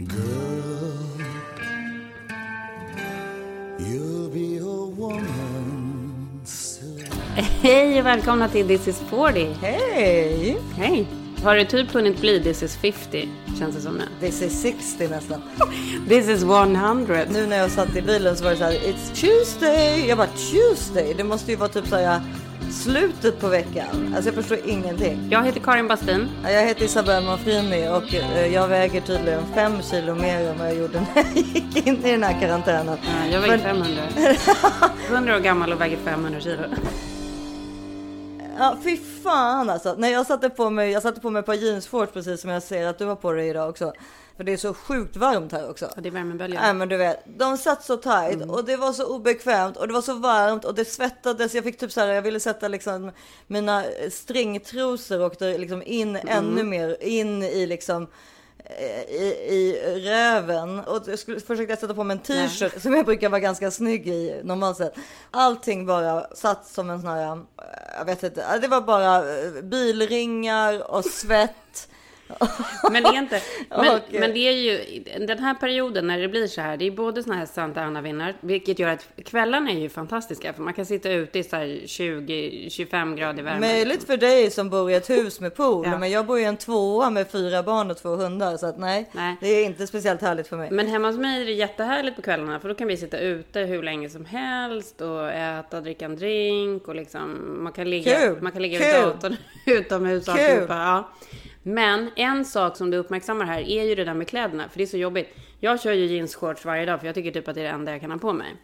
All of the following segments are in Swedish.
Girl, you'll be a woman soon. Hej och välkomna till This is 40. Hej! Hej. Har det typ hunnit bli This is 50? Känns det som nu. This is 60 nästan. This is 100. Nu när jag satt i bilen så var det så här, It's Tuesday. Jag bara Tuesday? Det måste ju vara typ så här slutet på veckan. Alltså jag förstår ingenting. Jag heter Karin Bastin. Jag heter Isabella Manfrini och eh, jag väger tydligen 5 kilo mer än vad jag gjorde när jag gick in i den här karantänen. Ja, jag väger Men- 500. 100 år gammal och väger 500 kilo. Ja, fy fan alltså. När jag satte på mig, jag satte på mig ett par jeansshorts precis som jag ser att du har på dig idag också. För det är så sjukt varmt här också. Ja, det är värmeböljan. Nej men du vet, de satt så tight och det var så obekvämt och det var så varmt och det svettades. Jag fick typ så här, jag ville sätta liksom mina stringtrosor och liksom in ännu mer in i liksom i, i röven och jag skulle försökte sätta på mig en t-shirt som jag brukar vara ganska snygg i normalt sett. Allting bara satt som en sån här, eh, jag vet inte, det var bara eh, bilringar och svett. Men det är inte. Men, Okej. men det är ju den här perioden när det blir så här. Det är både såna här Santa Ana-vinnar, vilket gör att kvällarna är ju fantastiska. För man kan sitta ute i så här 20-25 grader värme. Möjligt för dig som bor i ett hus med pool, Ja. men jag bor i en tvåa med fyra barn och två hundar, så att nej, Nej. det är inte speciellt härligt för mig. Men hemma hos mig är det jättehärligt på kvällarna för då kan vi sitta ute hur länge som helst och äta, dricka en drink och liksom man kan ligga, Kul! man kan ligga Kul! datorn utomhus och alltihopa. Ja. Men en sak som du uppmärksammar här är ju det där med kläderna för det är så jobbigt. Jag kör ju jeansshorts varje dag för jag tycker typ att det är det enda jag kan ha på mig.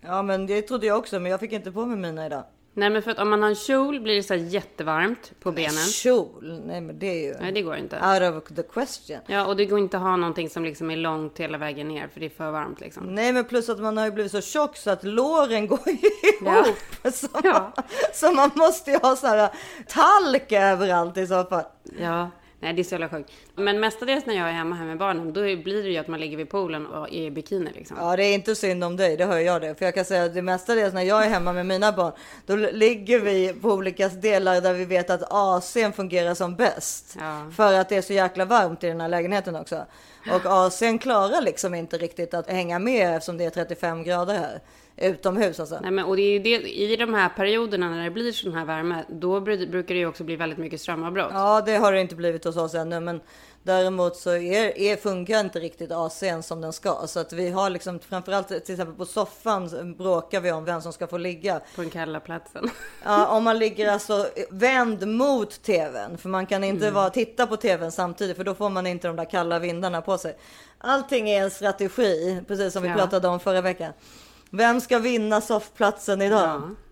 Ja, men det trodde jag också, men jag fick inte på mig mina idag. Nej men för att om man har en kjol blir det så jättevarmt på benen. Kjol? Nej, men det är ju Nej det går inte. out of the question. Ja och det går inte att ha någonting som liksom är långt hela vägen ner för det är för varmt liksom. Nej, men plus att man har ju blivit så tjock så att låren går ju Ja. ihop. Så, Ja. så man måste ju ha så här talk överallt i så fall. Ja, nej det är så jävla sjukt. Men mestadels när jag är hemma här med barnen, då blir det ju att man ligger vid poolen och är i bikini liksom. Ja, det är inte synd om dig, det hör jag det. För jag kan säga att det mesta dels när jag är hemma med mina barn, då ligger vi på olika delar där vi vet att AC'n fungerar som bäst. Ja. För att det är så jäkla varmt i den här lägenheten också. Och AC'n klarar liksom inte riktigt att hänga med eftersom det är 35 grader här. Utomhus alltså. Nej, men, och det är det, i de här perioderna när det blir sån här värme, då bru- brukar det ju också bli väldigt mycket strömavbrott. Ja, det har det inte blivit hos oss ännu, men däremot så är, är, funkar inte riktigt AC'n som den ska. Så att vi har liksom, framförallt till exempel på soffan bråkar vi om vem som ska få ligga. På den kalla platsen. Ja, om man ligger alltså vänd mot tvn, för man kan inte vara, titta på tvn samtidigt, för då får man inte de där kalla vindarna på sig. Allting är en strategi, precis som vi Ja. pratade om förra veckan. Vem ska vinna soffplatsen idag?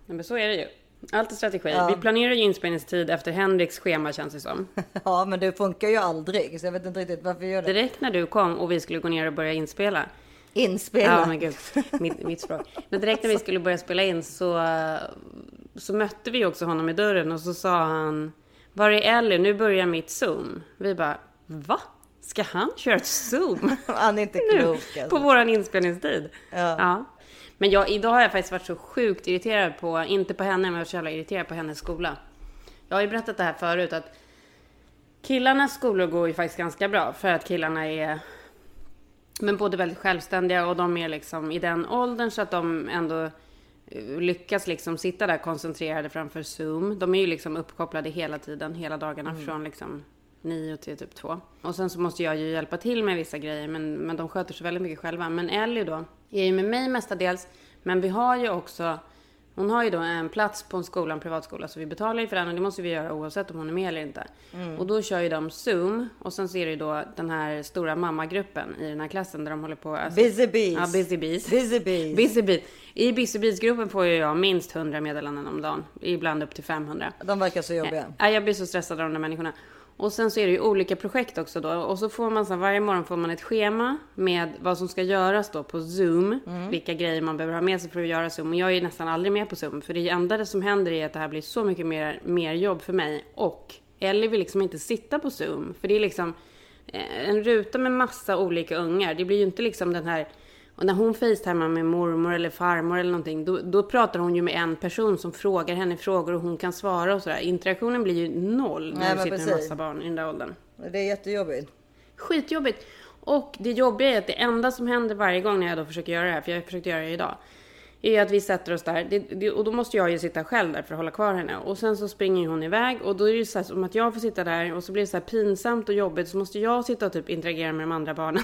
Ja, men så är det ju. Allt är strategi. Ja. Vi planerar ju inspelningstid efter Henriks schema känns det som. Ja, men det funkar ju aldrig, så jag vet inte riktigt varför vi gör det. Direkt när du kom och vi skulle gå ner och börja inspela. Inspela. Ja men gud, mitt, mitt språk. Men direkt när vi skulle börja spela in så, så mötte vi också honom i dörren och så sa han Var är Ellie? Nu börjar mitt zoom. Vi bara Va? Ska han köra ett zoom? Han är inte nu? klok alltså. På våran inspelningstid? Ja. Men jag, idag har jag faktiskt varit så sjukt irriterad på, inte på henne, men jag var så jävla irriterad på hennes skola. Jag har ju berättat det här förut att killarnas skolor går ju faktiskt ganska bra för att killarna är men både väldigt självständiga och de är liksom i den åldern så att de ändå eh, lyckas liksom sitta där koncentrerade framför Zoom. De är ju liksom uppkopplade hela tiden, hela dagarna från liksom nio till typ två. Och sen så måste jag ju hjälpa till med vissa grejer men, men de sköter sig väldigt mycket själva. Men Ellie då är ju med mig mestadels. Men vi har ju också hon har ju då en plats på en skola, en privatskola, så vi betalar ju för den och det måste vi göra oavsett om hon är med eller inte. Och då kör ju de Zoom och sen det ju då den här stora mammagruppen i den här klassen där de håller på... Alltså, Busy bees. Ja, busy bees. Busy bees. Busy bees. I busy bees-gruppen får ju jag minst 100 meddelanden om dagen. Ibland upp till 500. De verkar så jobbiga. Ja, jag blir så stressad av de där människorna. Och sen så är det ju olika projekt också då. Och så får man så här, varje morgon får man ett schema med vad som ska göras då på Zoom. Vilka grejer man behöver ha med sig för att göra Zoom. Och jag är nästan aldrig med på Zoom. För det enda som händer är att det här blir så mycket mer, mer jobb för mig. Och Ellie vill liksom inte sitta på Zoom. För det är liksom eh, en ruta med massa olika ungar. Det blir ju inte liksom den här och när hon facetimar med mormor eller farmor eller någonting, då, då pratar hon ju med en person som frågar henne frågor och hon kan svara och sådär. Interaktionen blir ju noll när Nej, du sitter med precis. massa barn i den där åldern. Det är jättejobbigt. Skitjobbigt. Och det jobbiga är att det enda som händer varje gång när jag då försöker göra det här, för jag har försökt göra det idag, är att vi sätter oss där det, det, och då måste jag ju sitta själv där för att hålla kvar henne. Och sen så springer hon iväg och då är det så här som att jag får sitta där och så blir det så här pinsamt och jobbigt så måste jag sitta och typ interagera med de andra barnen.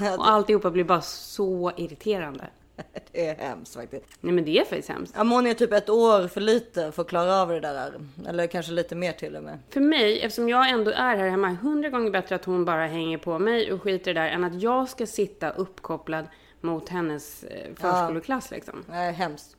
och alltihopa blir bara så irriterande. Det är hemskt faktiskt. Nej men det är faktiskt hemskt. Ja, hon är typ ett år för lite för att klara av det där. Eller kanske lite mer till och med. För mig, eftersom jag ändå är här hemma, hundra gånger bättre att hon bara hänger på mig och skiter i det där än att jag ska sitta uppkopplad mot hennes eh, förskoleklass liksom. Nej, hemskt.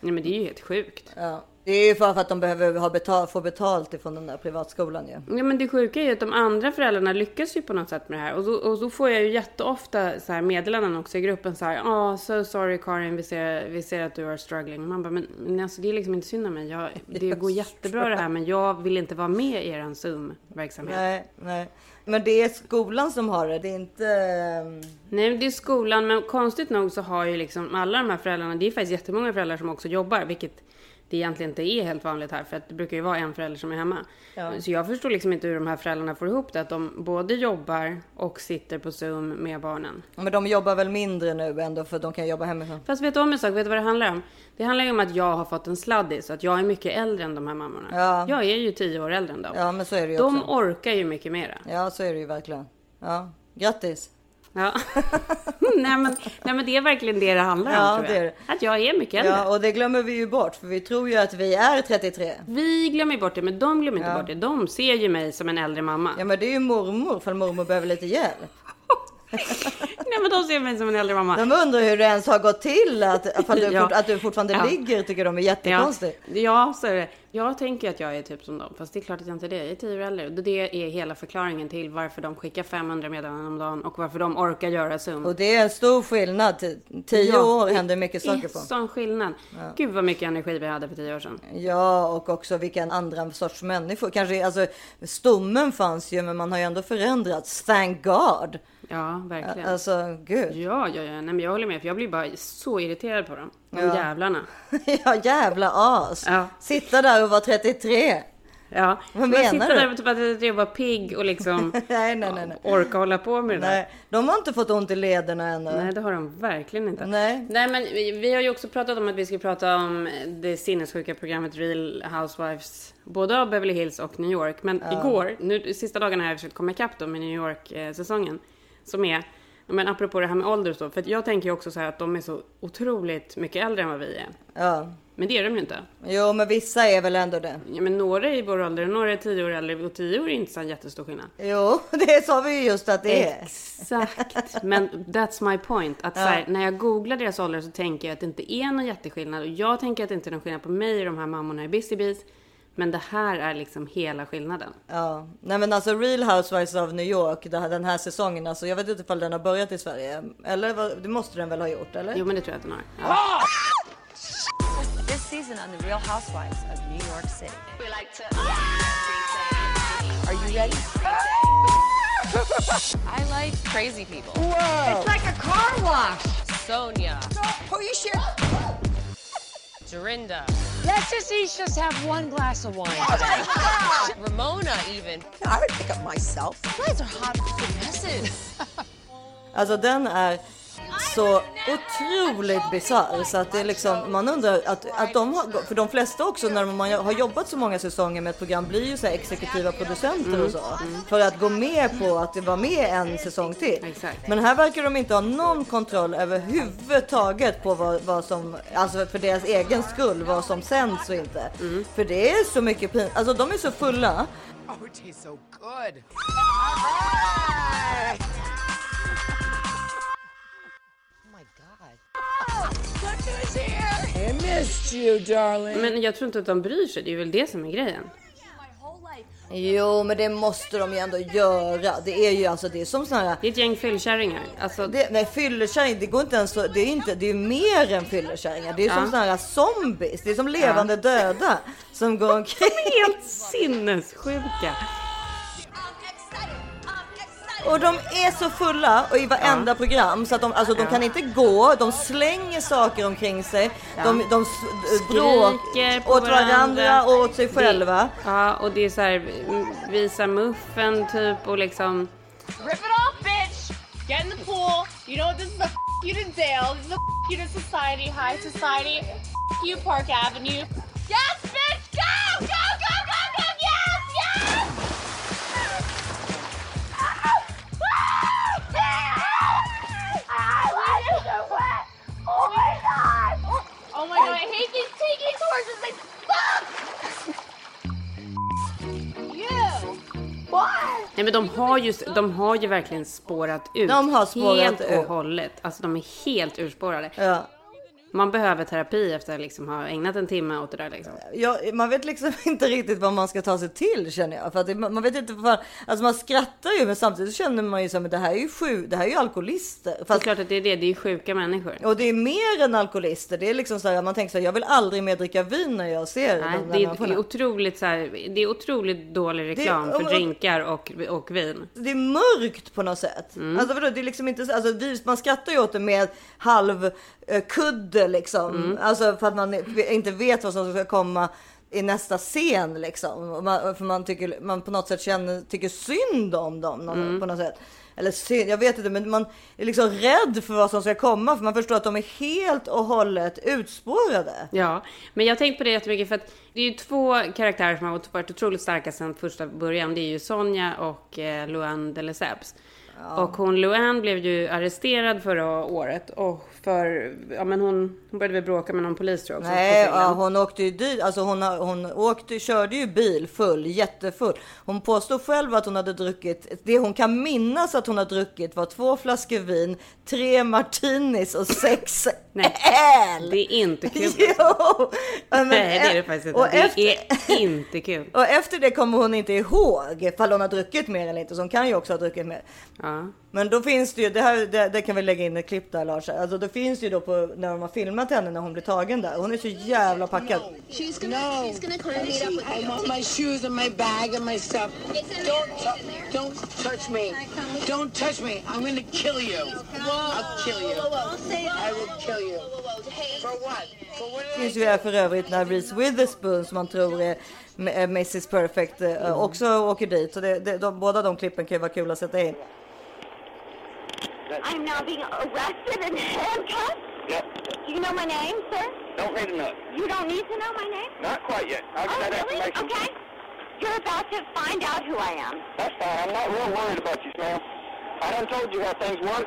Nej men det är ju helt sjukt. Ja. Det är ju för att de behöver ha betal, få betalt ifrån den där privatskolan ju. Ja men det sjuka är ju att de andra föräldrarna lyckas ju på något sätt med det här. Och då, och då får jag ju jätteofta så här meddelanden också i gruppen så här. Ja, oh, so sorry Karin, vi ser, vi ser att du är struggling. Man bara, men, men alltså det är liksom inte synd om mig. Jag, det går jättebra det här men jag vill inte vara med i er Zoom-verksamhet. Nej, nej. Men det är skolan som har det, det är inte... Ehm, Nej, det är skolan, men konstigt nog så har ju liksom alla de här föräldrarna, det är faktiskt jättemånga föräldrar som också jobbar, vilket det egentligen inte är helt vanligt här, för att det brukar ju vara en förälder som är hemma. Ja. Så jag förstår liksom inte hur de här föräldrarna får ihop det, att de både jobbar och sitter på Zoom med barnen. Men de jobbar väl mindre nu ändå för de kan jobba hemifrån. Fast vet du om en sak? Vet du vad det handlar om? Det handlar ju om att jag har fått en sladdis, att jag är mycket äldre än de här mammorna. Ja. Jag är ju tio år äldre än dem. Ja, men så är det ju de också. orkar ju mycket mera. Ja, så är det ju verkligen. Ja, grattis. Ja. nej, men, nej men det är verkligen det det handlar om Ja, tror det jag. är det. Att jag är mycket äldre. Ja, och det glömmer vi ju bort för vi tror ju att vi är 33. Vi glömmer bort det, men de glömmer inte Ja. bort det. De ser ju mig som en äldre mamma. Ja, men det är ju mormor för mormor behöver lite hjälp. Nej, men de ser mig som en äldre mamma. De undrar hur det ens har gått till att, ifall du, Ja. fort, att du fortfarande Ja. ligger tycker de är Ja, jättekonstigt. ja, så är det. Jag tänker att jag är typ som dem, fast det är klart att jag inte är det. Jag är tio år äldre. Det är hela förklaringen till varför de skickar 500 meddelanden om dagen och varför de orkar göra Zoom. Och det är en stor skillnad. Tio Ja, år händer mycket saker är på. sån skillnad. Gud vad mycket energi vi hade för tio år sedan. Ja, och också vilken andra sorts människor. Kanske, alltså, stommen fanns ju, men man har ju ändå förändrats. Thank God! Ja, verkligen. Alltså, gud. Ja, ja, ja. Nej, men jag håller med, för jag blir bara så irriterad på dem. De Ja. jävlarna. ja, jävla as. Ja. Sitta där och vara 33. Ja. Vad Men menar sitta du? där och typ att jag var pigg och liksom Nej, nej, nej. nej. orka hålla på med det där. nej. De har inte fått ont i lederna ännu. Nej, det har de verkligen inte. Nej. Nej, men vi, har ju också pratat om att vi ska prata om det sinnessjuka programmet Real Housewives, både av Beverly Hills och New York. Men igår, nu sista dagarna har jag försökt komma ikapp då med New York-säsongen, som är, men apropå det här med ålder och så, för jag tänker ju också så här att de är så otroligt mycket äldre än vad vi är. Ja. Men det är de ju inte. Jo, men vissa är väl ändå det. Ja, men några är i vår ålder, några är tio år äldre och tio år är inte så en jättestor skillnad. Jo, det sa vi ju just att det är. Exakt, men that's my point. Att så här, när jag googlar deras ålder så tänker jag att det inte är någon jätteskillnad. Och jag tänker att det inte är någon skillnad på mig och de här mammorna i Busy Bees. Men det här är liksom hela skillnaden. Ja, nej men alltså Real Housewives of New York, den här säsongen, alltså jag vet inte ifall den har börjat i Sverige. Eller vad- det måste den väl ha gjort, eller? Jo, men det tror jag att den har. Ja. This season on The Real Housewives of New York City. We like to. Are you ready? I like crazy people. It's like a car wash. Sonia, you share? Dorinda, Let's just each just have one glass of wine. Oh Ramona, even. No, I would pick up myself. You guys are hot messes. Alltså den är så otroligt bisarr så att det är liksom, man undrar att, att de har, för de flesta också när man har jobbat så många säsonger med ett program blir ju så här exekutiva producenter och så. För att gå med på att det var med en säsong till. Exakt. Men här verkar de inte ha någon kontroll överhuvudtaget på vad, vad som, alltså för deras egen skull, vad som sänds och inte. För det är så mycket pin, alltså de är så fulla. Oh, it tastes so good. Men jag tror inte att de bryr sig. Det är väl det som är grejen. Jo, men det måste de ju ändå göra. Det är ju alltså, det är som såna här Det är ett gäng fyllkärringar. Alltså, Det, nej, fyllekärring, det går inte ens så, det är inte, det är mer än fyllekärringar. Det är Ja. som såna här zombies, det är som levande döda som går omkring. helt sinnessjuka. Och de är så fulla och i varenda program så att de, alltså, de Ja. kan inte gå, de slänger saker omkring sig. De, de s- bråkar Skriker åt varandra varandra. och åt sig själva. Det, ja, och det är så här, visa muffen typ och liksom. Rip it off, bitch! You know? This is a f- you to Dale. This is a f- you to society, high society. F- you Park Avenue. Yes, Nej men de har ju, de har ju verkligen spårat ut. De har spårat helt ut. och hållet. Alltså de är helt urspårade. Ja. Man behöver terapi efter att liksom ha ägnat en timme åt det där liksom. Ja, man vet liksom inte riktigt vad man ska ta sig till känner jag. För att det, man vet inte vad, alltså man skrattar ju men samtidigt känner man ju som att det här är ju sju, det här är ju alkoholister. Det är Fast, klart att det är det, det är ju sjuka människor. och det är mer än alkoholister. Det är liksom så här, man tänker så här, jag vill aldrig mer dricka vin när jag ser Nej, de det, är, det är otroligt så här, det är otroligt dålig reklam Det- för och- drinkar och, och vin. det är mörkt på något sätt. Mm. Alltså vadå, det är liksom inte, alltså vi, man skrattar ju åt det med halv kudde liksom. Mm. Alltså för att man inte vet vad som ska komma i nästa scen liksom. Man, för man tycker, man på något sätt känner, tycker synd om dem Mm. på något sätt. Eller synd, jag vet inte, men man är liksom rädd för vad som ska komma för man förstår att de är helt och hållet utspårade. Ja, men jag har tänkt på det jättemycket för att det är ju två karaktärer som har varit otroligt starka sedan första början. Det är ju Sonja och eh, Luan de Lesseps. Och hon Luan blev ju arresterad förra året och för, ja men hon, hon började väl bråka med någon polis tror jag också. Nej, ja, hon åkte ju dit. Alltså hon, hon åkte, körde ju bil full, jättefull. Hon påstod själv att hon hade druckit, det hon kan minnas att hon har druckit var två flaskor vin, tre martinis och sex Nej, öl. Det är inte kul. Jo! Men- Nej, det är det faktiskt inte. Det efter, är inte kul. och efter det kommer hon inte ihåg ifall hon har druckit mer eller inte. Så hon kan ju också ha druckit mer. Ja. Men då finns det ju, det här det, det kan vi lägga in ett klipp där Lars. Alltså det finns ju då på när de har filmat henne när hon blir tagen där. Hon är så jävla packad. She's gonna, No. she's gonna come and meet up with I you. want my shoes and my bag and my stuff. It's in Don't, there. It's in there. don't touch me. Don't touch me. I'm gonna kill you. I'll kill you. I will kill you. For what? For what Det finns ju för övrigt när Reese Witherspoon som man tror är Mrs Perfect eh, också åker dit. Så det, det, de, båda de klippen kan ju vara kul att sätta in. I'm now being arrested and handcuffed. Yep. Do you know my name, sir? Don't need to know. You don't need to know my name? Not quite yet. I'll get Oh, that really? information. Okay. You're about to find out who I am. That's fine. I'm not real worried about you, Sam. I done told you how things work.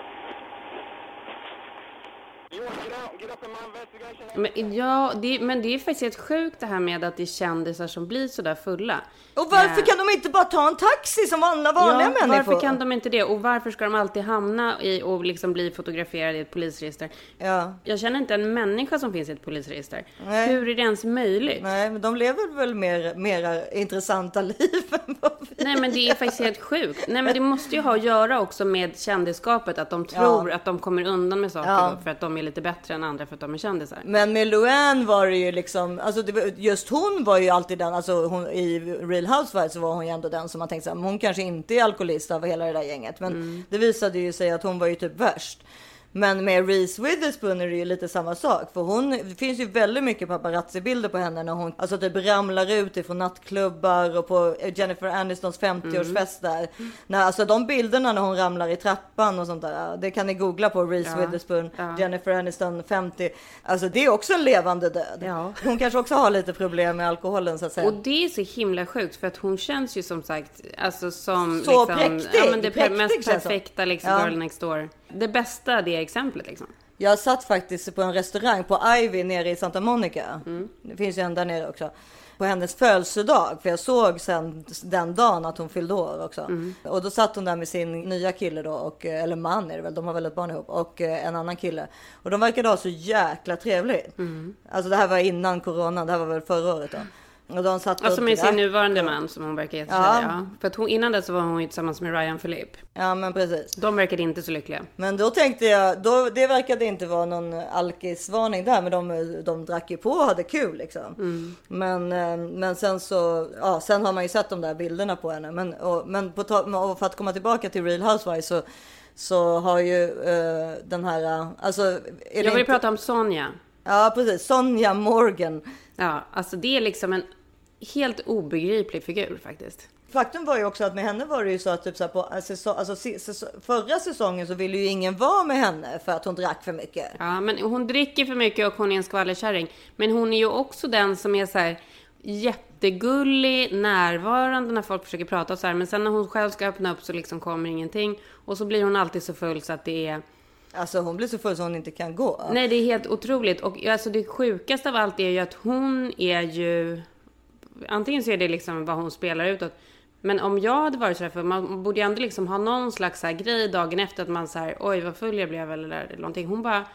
Men, ja, det, men det är faktiskt helt sjukt det här med att det är kändisar som blir sådär fulla. Och varför Eh, kan de inte bara ta en taxi som alla vanliga ja, människor? Varför kan de inte det? Och varför ska de alltid hamna i och liksom bli fotograferade i ett polisregister? Ja. Jag känner inte en människa som finns i ett polisregister. Nej. Hur är det ens möjligt? Nej. Nej, men de lever väl mer, mera intressanta liv än vad vi men det är faktiskt helt sjukt. Nej men det måste ju ha att göra också med kändisskapet. Att de tror Ja. att de kommer undan med saker Ja. för att de är lite bättre än andra för att de är kändisar. Men med Luann var det ju liksom, alltså det, just hon var ju alltid den, alltså hon, i Real Housewives så var hon ju ändå den som man tänkte så här, hon kanske inte är alkoholist av hela det där gänget. Men Mm. det visade ju sig att hon var ju typ värst. Men med Reese Witherspoon är det ju lite samma sak. För hon, det finns ju väldigt mycket paparazzi-bilder på henne när hon alltså typ ramlar ut ifrån nattklubbar och på Jennifer Anistons 50-årsfest Mm. där. När, alltså de bilderna när hon ramlar i trappan och sånt där. Det kan ni googla på Reese Ja, Witherspoon, ja. Jennifer Aniston 50. Alltså det är också en levande död. Ja. Hon kanske också har lite problem med alkoholen så att säga. Och det är så himla sjukt för att hon känns ju som sagt alltså som Så liksom, präktig, ja, men det präktig mest perfekta liksom Ja. girl next door. Det bästa det exemplet liksom. Jag satt faktiskt på en restaurang på Ivy nere i Santa Monica. Mm. Det finns ju en där nere också. På hennes födelsedag, för jag såg sen den dagen att hon fyllde år också. Mm. Och då satt hon där med sin nya kille då, och, eller man är det väl, de har väl ett barn ihop, och eh, en annan kille. Och de verkade ha så jäkla trevligt. Mm. Alltså det här var innan corona, det här var väl förra året då. Och de satt Alltså med sin nuvarande man som hon verkar jättekär Ja. ja. För att hon, innan dess så var hon ju tillsammans med Ryan Philippe. Ja men precis. De verkade inte så lyckliga. Men då tänkte jag, då, det verkade inte vara någon alkisvarning där, men de, de drack ju på och hade kul liksom. Men, eh, men sen så, ja, sen har man ju sett de där bilderna på henne. Men, och, men på, och för att komma tillbaka till Real Housewives så, så har ju eh, den här, alltså. Jag vill inte- prata om Sonja. Ja precis, Sonja Morgan. Ja, alltså det är liksom en helt obegriplig figur faktiskt. Faktum var ju också att med henne var det ju så att typ så här på alltså, säsong, alltså, säsong, förra säsongen så ville ju ingen vara med henne för att hon drack för mycket. Ja, men hon dricker för mycket och hon är en skvallerkärring. Men hon är ju också den som är så här jättegullig, närvarande när folk försöker prata och så här. Men sen när hon själv ska öppna upp så liksom kommer ingenting. Och så blir hon alltid så full så att det är... Alltså hon blir så full så hon inte kan gå. Nej, det är helt otroligt. Och alltså det sjukaste av allt är ju att hon är ju... Antingen så är det liksom vad hon spelar utåt. Men om jag hade varit så här, för man borde ju ändå liksom ha någon slags så här grej dagen efter att man så här, oj vad full jag blev eller någonting. Hon bara,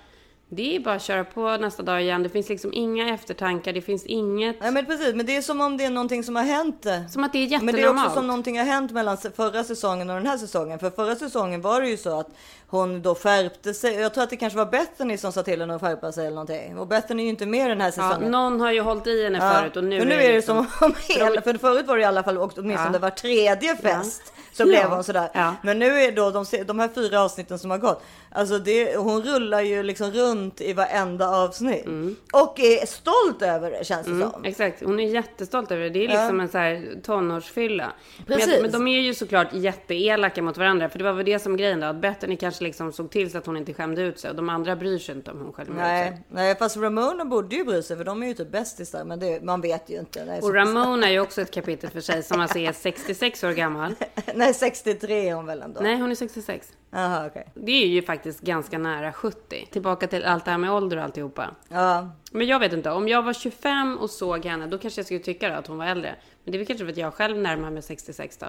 det är bara att köra på nästa dag igen. Det finns liksom inga eftertankar, det finns inget. Nej men precis, men det är som om det är någonting som har hänt. Som att det är Men det är jättenormalt. också som någonting har hänt mellan förra säsongen och den här säsongen. För förra säsongen var det ju så att hon då skärpte sig. Jag tror att det kanske var Bethany som sa till henne att skärpa sig eller någonting. Och Bethany är ju inte med den här Ja, säsongen. någon har ju hållit i henne Ja, förut och nu, för nu är det liksom- som om för förut var det i alla fall åtminstone Ja. var tredje fest. Så Ja. blev hon sådär. Ja. Men nu är då de, de här fyra avsnitten som har gått. Alltså det, hon rullar ju liksom runt i varenda avsnitt. Och är stolt över det känns det Mm, som. exakt, hon är jättestolt över det. Det är Ja. liksom en så här tonårsfylla. Men, Precis. men de är ju såklart jätteelaka mot varandra. För det var väl det som grejen då. Att Bethany kanske liksom såg till så att hon inte skämde ut sig. Och de andra bryr sig inte om hon själv ut sig. Nej, nej, fast Ramona borde ju bry sig för de är ju typ bästisar. Men det, man vet ju inte. Nej, Och Ramona är ju också ett kapitel för sig som alltså är 66 år gammal. nej 63 är hon väl ändå? Nej, hon är 66. Jaha, okej. Det är ju faktiskt ganska nära 70. Tillbaka till allt det här med ålder och alltihopa. Ja, Men jag vet inte, om jag var 25 och såg henne, då kanske jag skulle tycka då att hon var äldre. Men det är kanske för att jag själv närmar mig 66 då.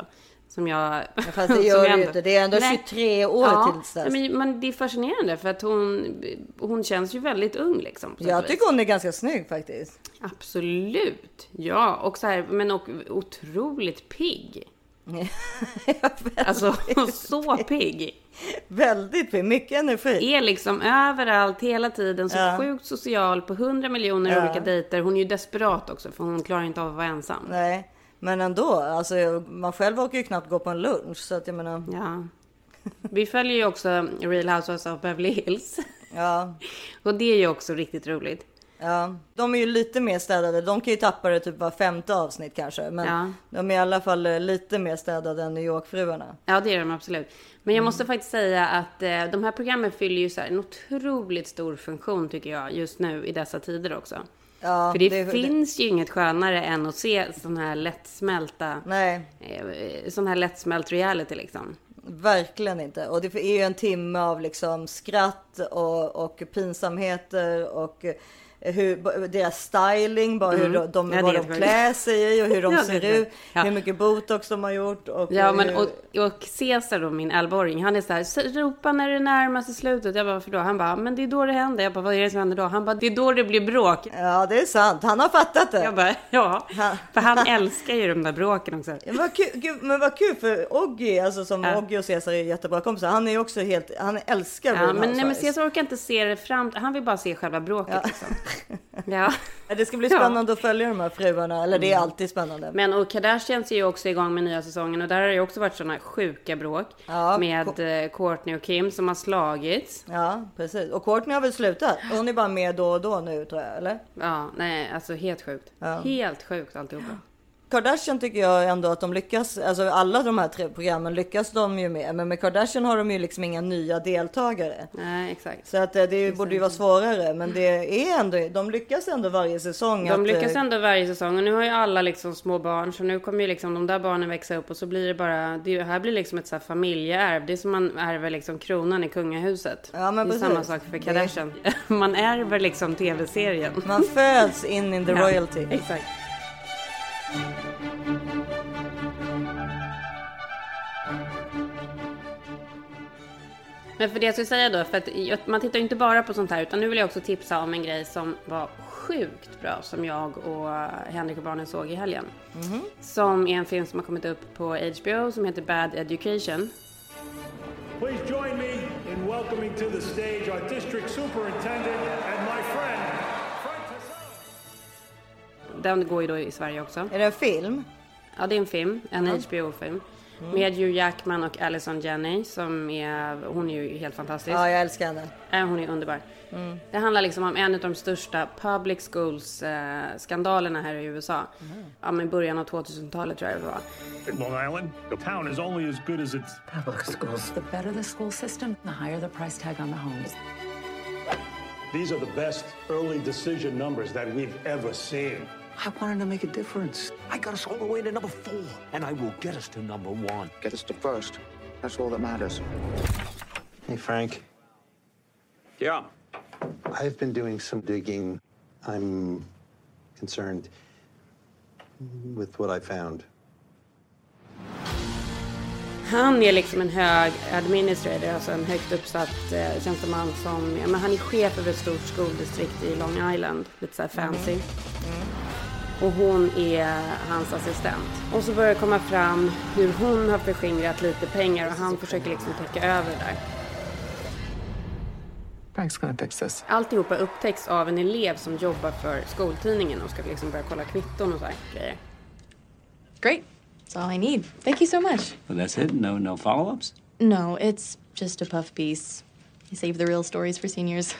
Som jag... fast det gör du inte. Det är ändå Nej. 23 år ja, tills dess. Men, men det är fascinerande för att hon, hon känns ju väldigt ung liksom. Jag vis. tycker hon är ganska snygg faktiskt. Absolut. Ja, och så här, men och otroligt pigg. Alltså, så pigg. Väldigt fin, mycket energi. Är liksom överallt hela tiden, så Ja. sjukt social på hundra miljoner Ja. olika dejter. Hon är ju desperat också för hon klarar inte av att vara ensam. Nej, men ändå. Alltså, man själv orkar ju knappt gå på en lunch. Så att jag menar, Ja. Vi följer ju också Real Housewives of Beverly Hills. ja. Och det är ju också riktigt roligt. Ja, de är ju lite mer städade. De kan ju tappa det typ var femte avsnitt kanske. Men Ja. de är i alla fall eh, lite mer städade än New York-fruarna. Ja, det är de absolut. Men jag Mm. måste faktiskt säga att eh, de här programmen fyller ju så här en otroligt stor funktion tycker jag just nu i dessa tider också. Ja, För det, det- finns ju inget skönare än att se sån här lättsmälta, Nej, eh, sån här lättsmält reality liksom. verkligen inte. Och det är ju en timme av liksom skratt och, och pinsamheter och eh, hur, deras styling, bara hur de, de, Mm. Ja, vad de klär sig i och hur de Ja, ser ut. Ja. Hur mycket botox de har gjort. Och Ja, men hur, och, och Cesar då, min 11-åring, han är så här, "S- ropa när det närmar sig slutet. Jag bara, varför då? Han bara, men det är då det händer. Jag bara, vad är det som händer då? Han bara, det är då det blir bråk. Ja, det är sant. Han har fattat det. Jag bara, ja. Han- För han älskar ju de där bråken också. Ja, Vad kul, gud, men vad kul för Oggy, alltså som Ja. Oggy och Cesar är jättebra kompisar. Han är också helt, han älskar Ja, men, nej, men. Cesar orkar inte se det fram Han vill bara se själva bråket liksom. Ja. Ja, Det ska bli Ja. Mm. spännande att följa de här fruarna, eller det är alltid spännande. Men och Kardashians är ju också igång med nya säsongen och där har det ju också varit sådana sjuka bråk. Ja, med eh, Courtney och Kim som har slagits. Ja, precis. Och Courtney har väl slutat? Hon är bara med då och då nu tror jag, eller? Ja, nej, alltså helt sjukt. Ja. Helt sjukt alltihopa. Kardashian tycker jag ändå att de lyckas, alltså alla de här tre programmen lyckas de ju med. Men med Kardashian har de ju liksom inga nya deltagare. Nej, exakt. Så att eh, det borde ju vara svårare. Men det är ändå, de lyckas ändå varje säsong. De att, lyckas eh, ändå varje säsong och nu har ju alla liksom små barn så nu kommer ju liksom de där barnen växa upp och så blir det bara, det här blir liksom ett så här familjeärv. Det är som man ärver liksom kronan i kungahuset. Ja, men det är samma precis. sak för Det- Kardashian. Man ärver liksom tv-serien. Man föds in in the Ja, royalty. Exakt. Men för det jag skulle säga då, för att man tittar ju inte bara på sånt här, utan nu vill jag också tipsa om en grej som var sjukt bra, som jag och Henrik och barnen såg i helgen. Som är en film som har kommit upp på HBO som heter Bad Education. Please join me in welcoming to the stage our district superintendent and my friend. Den går ju då i Sverige också. Är det en film? Ja, det är en film, en HBO-film. Med Hugh Jackman och Allison Janney som är, hon är ju helt fantastisk. Ja, jag älskar henne. Äh, hon är underbar. Det handlar liksom om en av de största public schools eh, skandalerna här i USA. Ja, men början av 2000-talet tror jag det var. Long Island, the town is only as good as its Public schools. The better the school system, the higher the price tag on the homes. These are the best early decision numbers that we've ever seen. I wanted to make a difference. I got us all the way to number four, and I will get us to number one. Get us to first. That's all that matters. Hey, Frank. Yeah. I've been doing some digging. I'm concerned with what I found. Han är liksom en hög administrator, alltså en högt uppsatt eh, tjänsteman som, ja, men han är chef över ett stort skoldistrikt i Long Island, lite så här fancy. Och hon är hans assistent. Och så börjar det komma fram hur hon har förskingrat lite pengar och han försöker liksom täcka över det där. Frank's gonna fix this. Alltihopa upptäcks av en elev som jobbar för skoltidningen och ska liksom börja kolla kvitton och så här grejer. Great. That's all I need. Thank you so much. Well, that's it? No, no follow-ups? No, it's just a puff piece. I save the real stories for seniors.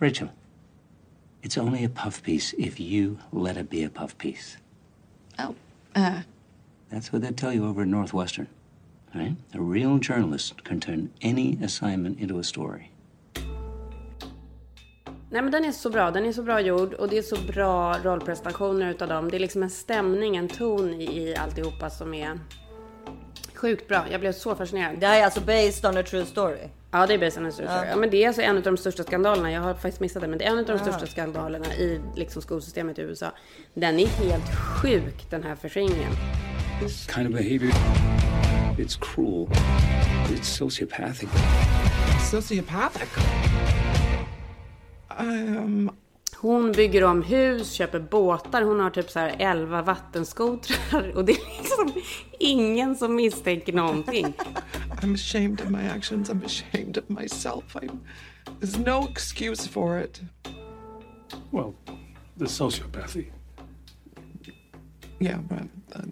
Rachel, it's only a puff piece if you let it be a puff piece. Oh, uh, That's what they tell you over at Northwestern. Right? A real journalist can turn any assignment into a story. Nej men den är så bra, den är så bra gjord och det är så bra rollprestationer utav dem. Det är liksom en stämning, en ton i, i alltihopa som är sjukt bra. Jag blev så fascinerad. Det här är alltså based on a true story. Ja, det är based on a true story. Ja. Ja, men det är alltså en av de största skandalerna. Jag har faktiskt missat det, men det är en av de Ja. största skandalerna i liksom, skolsystemet i USA. Den är helt sjuk, den här förskingringen. This kind of behavior, it's cruel. It's sociopathic. Sociopathic? Um, Hon bygger om hus, köper båtar, hon har typ så här 11 vattenskotrar och det är liksom ingen som misstänker någonting. I'm ashamed of my actions. I'm ashamed of myself. I'm, there's no excuse for it. Well, the sociopathy. Yeah, right. Uh,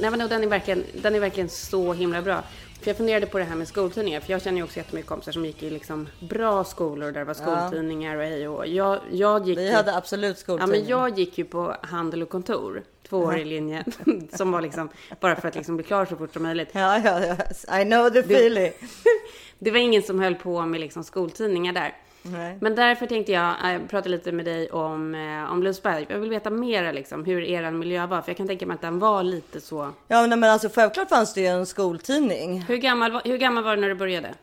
Nej men den är, verkligen, den är verkligen så himla bra. För jag funderade på det här med skoltidningar, för jag känner ju också jättemycket kompisar som gick i liksom bra skolor där det var Ja. skoltidningar och hej och jag, jag gick Vi ju- hade absolut Ja skoltidning. men jag gick ju på handel och kontor, tvåårig linje, som var liksom bara för att liksom bli klar så fort som möjligt. Ja, ja, ja. I know the feeling. Det var ingen som höll på med liksom skoltidningar där. Nej. Men därför tänkte jag äh, prata lite med dig om, eh, om Lundsberg. Jag vill veta mer liksom, hur er miljö var, för jag kan tänka mig att den var lite så. Ja, men alltså självklart fanns det ju en skoltidning. Hur gammal, var- hur gammal var du när du började?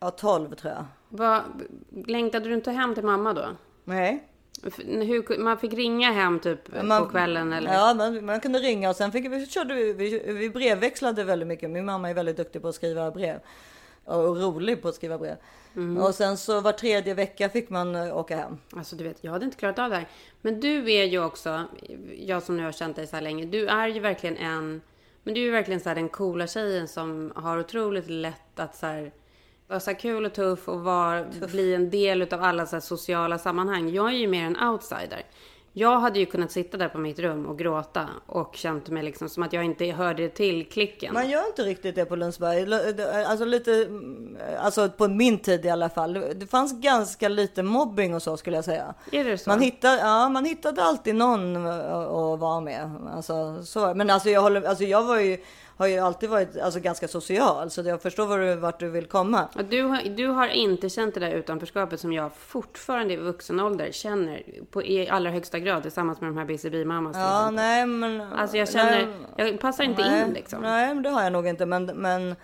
Ja, 12 tror jag. Var, längtade du inte hem till mamma då? Nej. Hur, man fick ringa hem typ på kvällen eller? Ja, man, man kunde ringa och sen fick vi, körde vi, vi, vi brevväxlade väldigt mycket. Min mamma är väldigt duktig på att skriva brev. Och rolig på att skriva brev. Mm. Och sen så var tredje vecka fick man eh, åka hem. Alltså du vet, jag hade inte klarat av det här. Men du är ju också, jag som nu har känt dig så här länge, du är ju verkligen en, men du är ju verkligen så här den coola tjejen som har otroligt lätt att så här, vara så kul och tuff och vara, bli en del av alla så sociala sammanhang. Jag är ju mer en outsider. Jag hade ju kunnat sitta där på mitt rum och gråta och känt mig liksom som att jag inte hörde till klicken. Man gör inte riktigt det på Lundsberg. Alltså lite, alltså på min tid i alla fall. Det fanns ganska lite mobbing och så skulle jag säga. Är det så? Man hittade, ja, man hittade alltid någon att att vara med. Alltså, så. Men alltså jag, håller, alltså jag var ju, har ju alltid varit alltså, ganska social. Så jag förstår var du, vart du vill komma. Du har, du har inte känt det där utanförskapet som jag fortfarande i vuxen ålder känner på, i allra högsta grad tillsammans med de här BCB-mammas. Ja, nej men... Alltså jag känner, nej, jag passar inte nej, in liksom. Nej, men det har jag nog inte. Men, men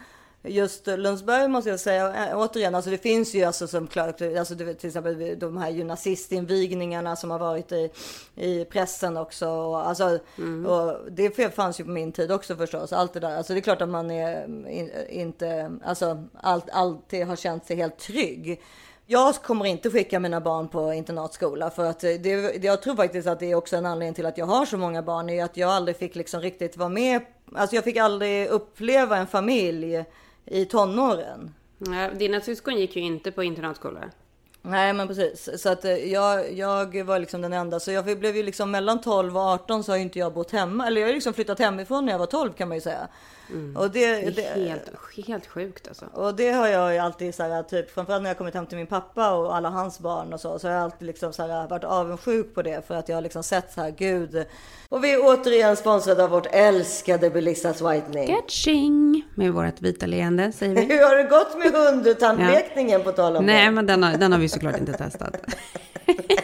just Lundsberg måste jag säga, äh, återigen, alltså det finns ju alltså som klart, alltså till exempel de här ju nazistinvigningarna som har varit i, i pressen också. Och, alltså, Mm. och det fanns ju på min tid också förstås, allt det där. Alltså det är klart att man är in, inte, alltså allt, alltid har känt sig helt trygg. Jag kommer inte skicka mina barn på internatskola för att det, det, jag tror faktiskt att det är också en anledning till att jag har så många barn är att jag aldrig fick liksom riktigt vara med. Alltså jag fick aldrig uppleva en familj i tonåren. Ja, dina syskon gick ju inte på internatskola. Nej men precis. Så att eh, jag, jag var liksom den enda. Så jag blev ju liksom mellan 12 och 18 så har ju inte jag bott hemma. Eller jag har ju liksom flyttat hemifrån när jag var 12 kan man ju säga. Och det, Det det, är helt, helt sjukt alltså. och det har jag ju alltid så här, typ framförallt när jag kommit hem till min pappa och alla hans barn och så. Så har jag alltid liksom så här, varit avundsjuk på det för att jag har liksom sett så här, gud. Och vi är återigen sponsrade av vårt älskade Belissas Whitening. Catching! Med vårt vita leende säger vi. Hur har det gått med hundtandlekningen på tal om Nej, det? men den har, den har vi såklart inte testat.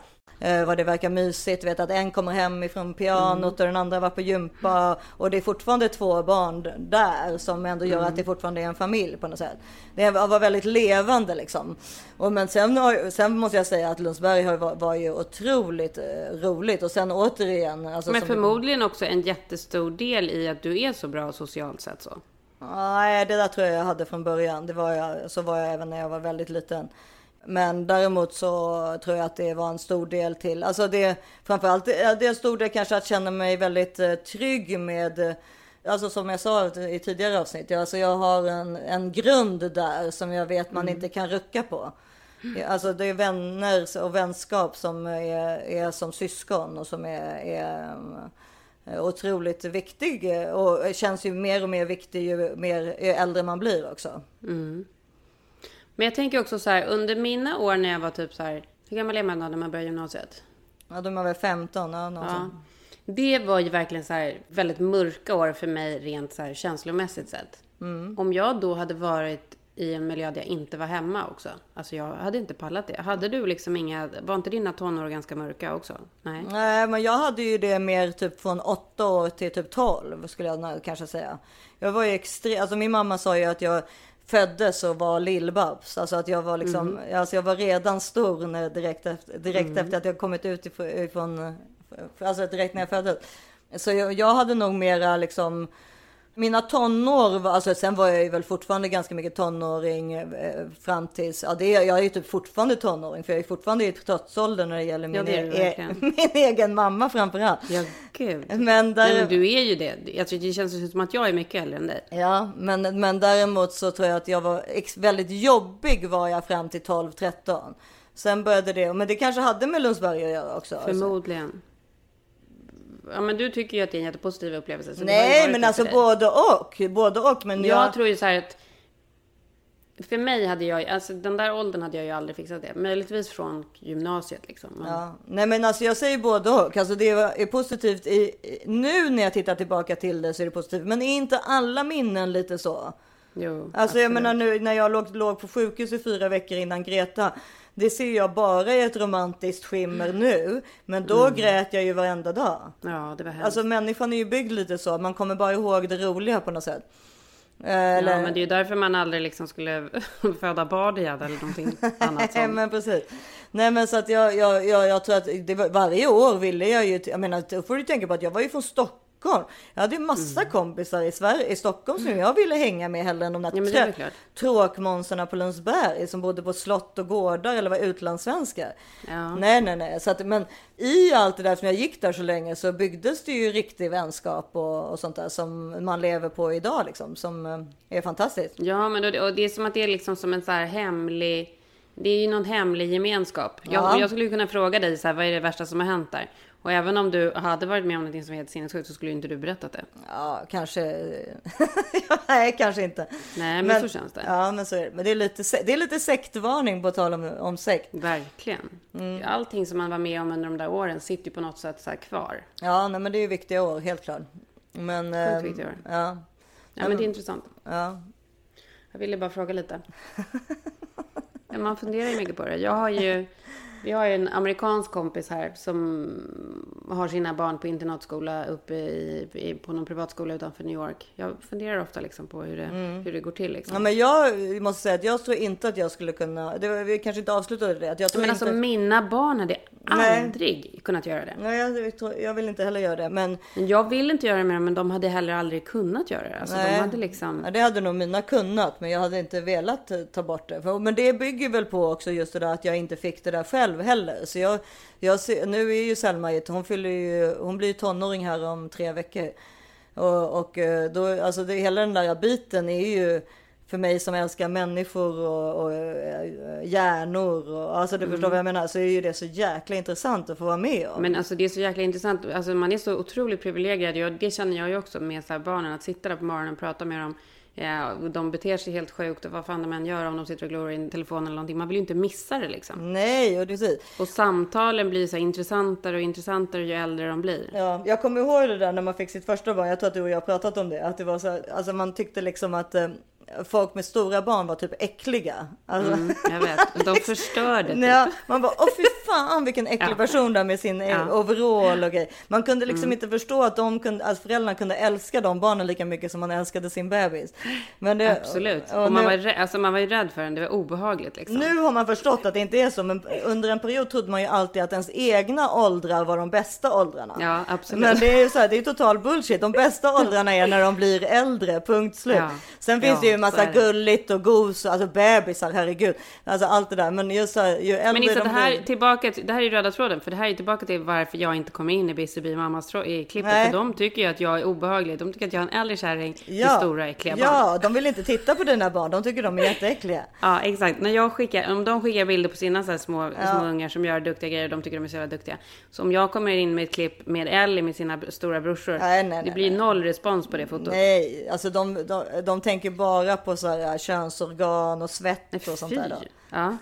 Eh, vad det verkar mysigt, vet att en kommer hem ifrån pianot och den andra var på gympa och det är fortfarande två barn där som ändå gör att det fortfarande är en familj på något sätt. Det var väldigt levande liksom. Och men sen, har- sen måste jag säga att Lundsberg har, var, var ju otroligt eh, roligt och sen återigen. Alltså, Men förmodligen också en jättestor del i att du är så bra socialt sett så. Nej, det där tror jag jag hade från början. Det var jag, så var jag även när jag var väldigt liten. Men däremot så tror jag att det var en stor del till. Alltså det framförallt det är en stor del kanske att känna mig väldigt eh, trygg med. Alltså som jag sa i tidigare avsnitt. Alltså jag har en, en grund där som jag vet man inte kan rucka på. Alltså det är vänner och vänskap som är, är som syskon och som är, är eh, otroligt viktig eh, och känns ju mer och mer viktig ju mer ju äldre man blir också. Mm. Men jag tänker också så här, under mina år när jag var typ så här, hur gammal är man då när man börjar gymnasiet? Ja, de är väl 15, ja, Ja. Det var ju verkligen så här väldigt mörka år för mig rent så här känslomässigt sett. Mm. Om jag då hade varit i en miljö där jag inte var hemma också. Alltså jag hade inte pallat det. Hade du liksom inga, var inte dina tonår ganska mörka också? Nej. Nej, men jag hade ju det mer typ från 8 år till typ 12 skulle jag kanske säga. Jag var ju extremt, alltså min mamma sa ju att jag föddes och var lillbabs. Alltså att jag var liksom, Mhm. alltså jag var redan stor när direkt efter, direkt Mm. efter att jag kommit ut ifrån, ifrån alltså direkt när jag föddes. Så jag, jag hade nog mera liksom mina tonår, alltså sen var jag ju väl fortfarande ganska mycket tonåring eh, fram tills, ja det är, jag är ju typ fortfarande tonåring för jag är fortfarande i trotsåldern när det gäller min, Ja, det e- verkligen. min egen mamma framförallt. Ja, gud. Men, där, Nej, men du är ju det. Jag det känns som att jag är mycket äldre än dig. Ja, men, men däremot så tror jag att jag var väldigt jobbig var jag fram till 12-13. Sen började det, men det kanske hade med Lundsberg att göra också. alltså. Ja, men du tycker ju att det är en jättepositiv upplevelse. så Nej, men alltså både och. Både och. Men jag, jag, tror ju så här att för mig hade jag, alltså den där åldern hade jag ju aldrig fixat det. Möjligtvis från gymnasiet liksom. Men, Ja. Nej men alltså jag säger både och. Alltså det är positivt i, nu när jag tittar tillbaka till det så är det positivt. Men är inte alla minnen lite så? Jo, Alltså jag menar nu när jag låg, låg på sjukhus i fyra veckor innan Greta. Det ser jag bara i ett romantiskt skimmer nu. Men då Mm. grät jag ju varenda dag. Ja, det var hemskt. Alltså människan är ju byggd lite så. Man kommer bara ihåg det roliga på något sätt. Eh, Ja, men det är ju därför man aldrig liksom skulle föda barn igen eller någonting annat Nej sånt. men precis. Nej men så att jag, jag, jag, jag tror att var, varje år ville jag ju, jag menar då får du tänka på att jag var ju från Stockholm. Jag hade ju massa Mm. kompisar i Sverige, i Stockholm som jag ville hänga med hellre än de där Ja, tråkmånsarna på Lundsberg som bodde på slott och gårdar eller var utlandssvenskar. Ja. Nej, nej, nej. Så att, men i allt det där som jag gick där så länge så byggdes det ju riktig vänskap och, och sånt där som man lever på idag liksom, som eh, är fantastiskt. Ja, men då, och det är som att det är liksom som en så här hemlig... Det är ju någon hemlig gemenskap. Jag, Ja. jag skulle ju kunna fråga dig så här, vad är det värsta som har hänt där? Och även om du hade varit med om någonting som är helt sinnessjukt så skulle inte du berättat det. Ja, kanske. Nej, kanske inte. Nej, men så känns det. Ja, men så är det. Men det är lite, det är lite sektvarning på tal om, om sekt. Verkligen. Mm. Allting som man var med om under de där åren sitter ju på något sätt så kvar. Ja, nej, men det är ju viktiga år, helt klart. Men. ehm, viktiga år. Ja. Ja, men det är intressant. Ja. Jag ville bara fråga lite. Man funderar ju mycket på det. Jag har ju, vi har ju en amerikansk kompis här som har sina barn på internatskola uppe i, i, på någon privatskola utanför New York. Jag funderar ofta liksom på hur det, Mm. hur det går till. Liksom. Ja, men jag måste säga att jag tror inte att jag skulle kunna. Det var, vi kanske inte avslutade det. Att jag tror men alltså inte... mina barn hade Nej. aldrig kunnat göra det. Nej, jag, tror- jag vill inte heller göra det. Men Jag vill inte göra det med dem, men de hade heller aldrig kunnat göra det. Alltså, de Nej. hade liksom... Ja, det hade nog mina kunnat, men jag hade inte velat eh, ta bort det. Men det bygger väl på också just det där att jag inte fick det där själv heller. Så jag, jag ser, nu är ju Selma, hon fyller ju, hon blir ju tonåring här om tre veckor. Och, och eh, då, alltså det, hela den där biten är ju för mig som älskar människor och, och eh, hjärnor. Och, alltså du förstår vad jag menar, så är ju det så jäkla intressant att få vara med om. Men alltså det är så jäkla intressant. Alltså man är så otroligt privilegierad. Jag, det känner jag ju också med så här barnen. Att sitta där på morgonen och prata med dem. Ja, och de beter sig helt sjukt och vad fan de än gör om de sitter och glor i en telefon eller någonting. Man vill ju inte missa det liksom. Nej, och precis. Och samtalen blir så intressantare och intressantare ju äldre de blir. Ja, jag kommer ihåg det där när man fick sitt första barn. Jag tror att du och jag pratat om det. Att det var så här, alltså man tyckte liksom att eh, folk med stora barn var typ äckliga. Alltså, Mm, jag vet. De förstörde typ. Ja, man bara, åh fy fan vilken äcklig Ja. person där med sin eh, Ja. overall och grej. Man kunde liksom Mm. inte förstå att de kunde, att föräldrarna kunde älska de barnen lika mycket som man älskade sin bebis. Men det, Absolut. och Och man, nu- var, rä- alltså man var ju rädd för den. Det var obehagligt liksom. Nu har man förstått att det inte är så, men under en period trodde man ju alltid att ens egna åldrar var de bästa åldrarna. Ja, absolut. Men det är ju så här, det är total bullshit. De bästa åldrarna är när de blir äldre, punkt slut. Ja. Sen finns Ja, det ju massa det. gulligt och gos, alltså bebisar, herregud. Alltså allt det där. Men just så här, ju äldre Men Issa, de det här, blir. tillbaka, till- det här är röda tråden, för det här är tillbaka till varför jag inte kommer in i Busy mammas trå- i klippet. Nej. För de tycker ju att jag är obehaglig. De tycker att jag är en äldre kärring Ja. med stora äckliga barn. Ja, de vill inte titta på dina barn. De tycker de är jätteäckliga. Ja, exakt. När jag skickar, om de skickar bilder på sina så små, Ja. små ungar som gör duktiga grejer, de tycker de är så jävla duktiga. Så om jag kommer in med ett klipp med Ellie med sina stora brorsor, Nej, nej, det blir noll respons på det fotot. Nej, alltså de, de, de tänker bara på så här könsorgan och svett och sånt där. Då. Ja,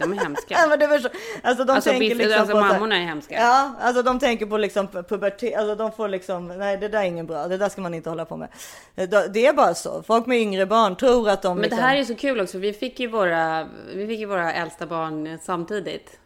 de är hemska. Ja, men det så, alltså de Alltså, tänker biff- liksom alltså på mammorna är hemska. Ja, alltså de tänker på liksom pubertet, alltså de får liksom, nej det där är ingen bra, det där ska man inte hålla på med. Det det är bara så, folk med yngre barn tror att de Men liksom, det här är så kul också. Vi fick ju våra, vi fick ju våra äldsta barn samtidigt.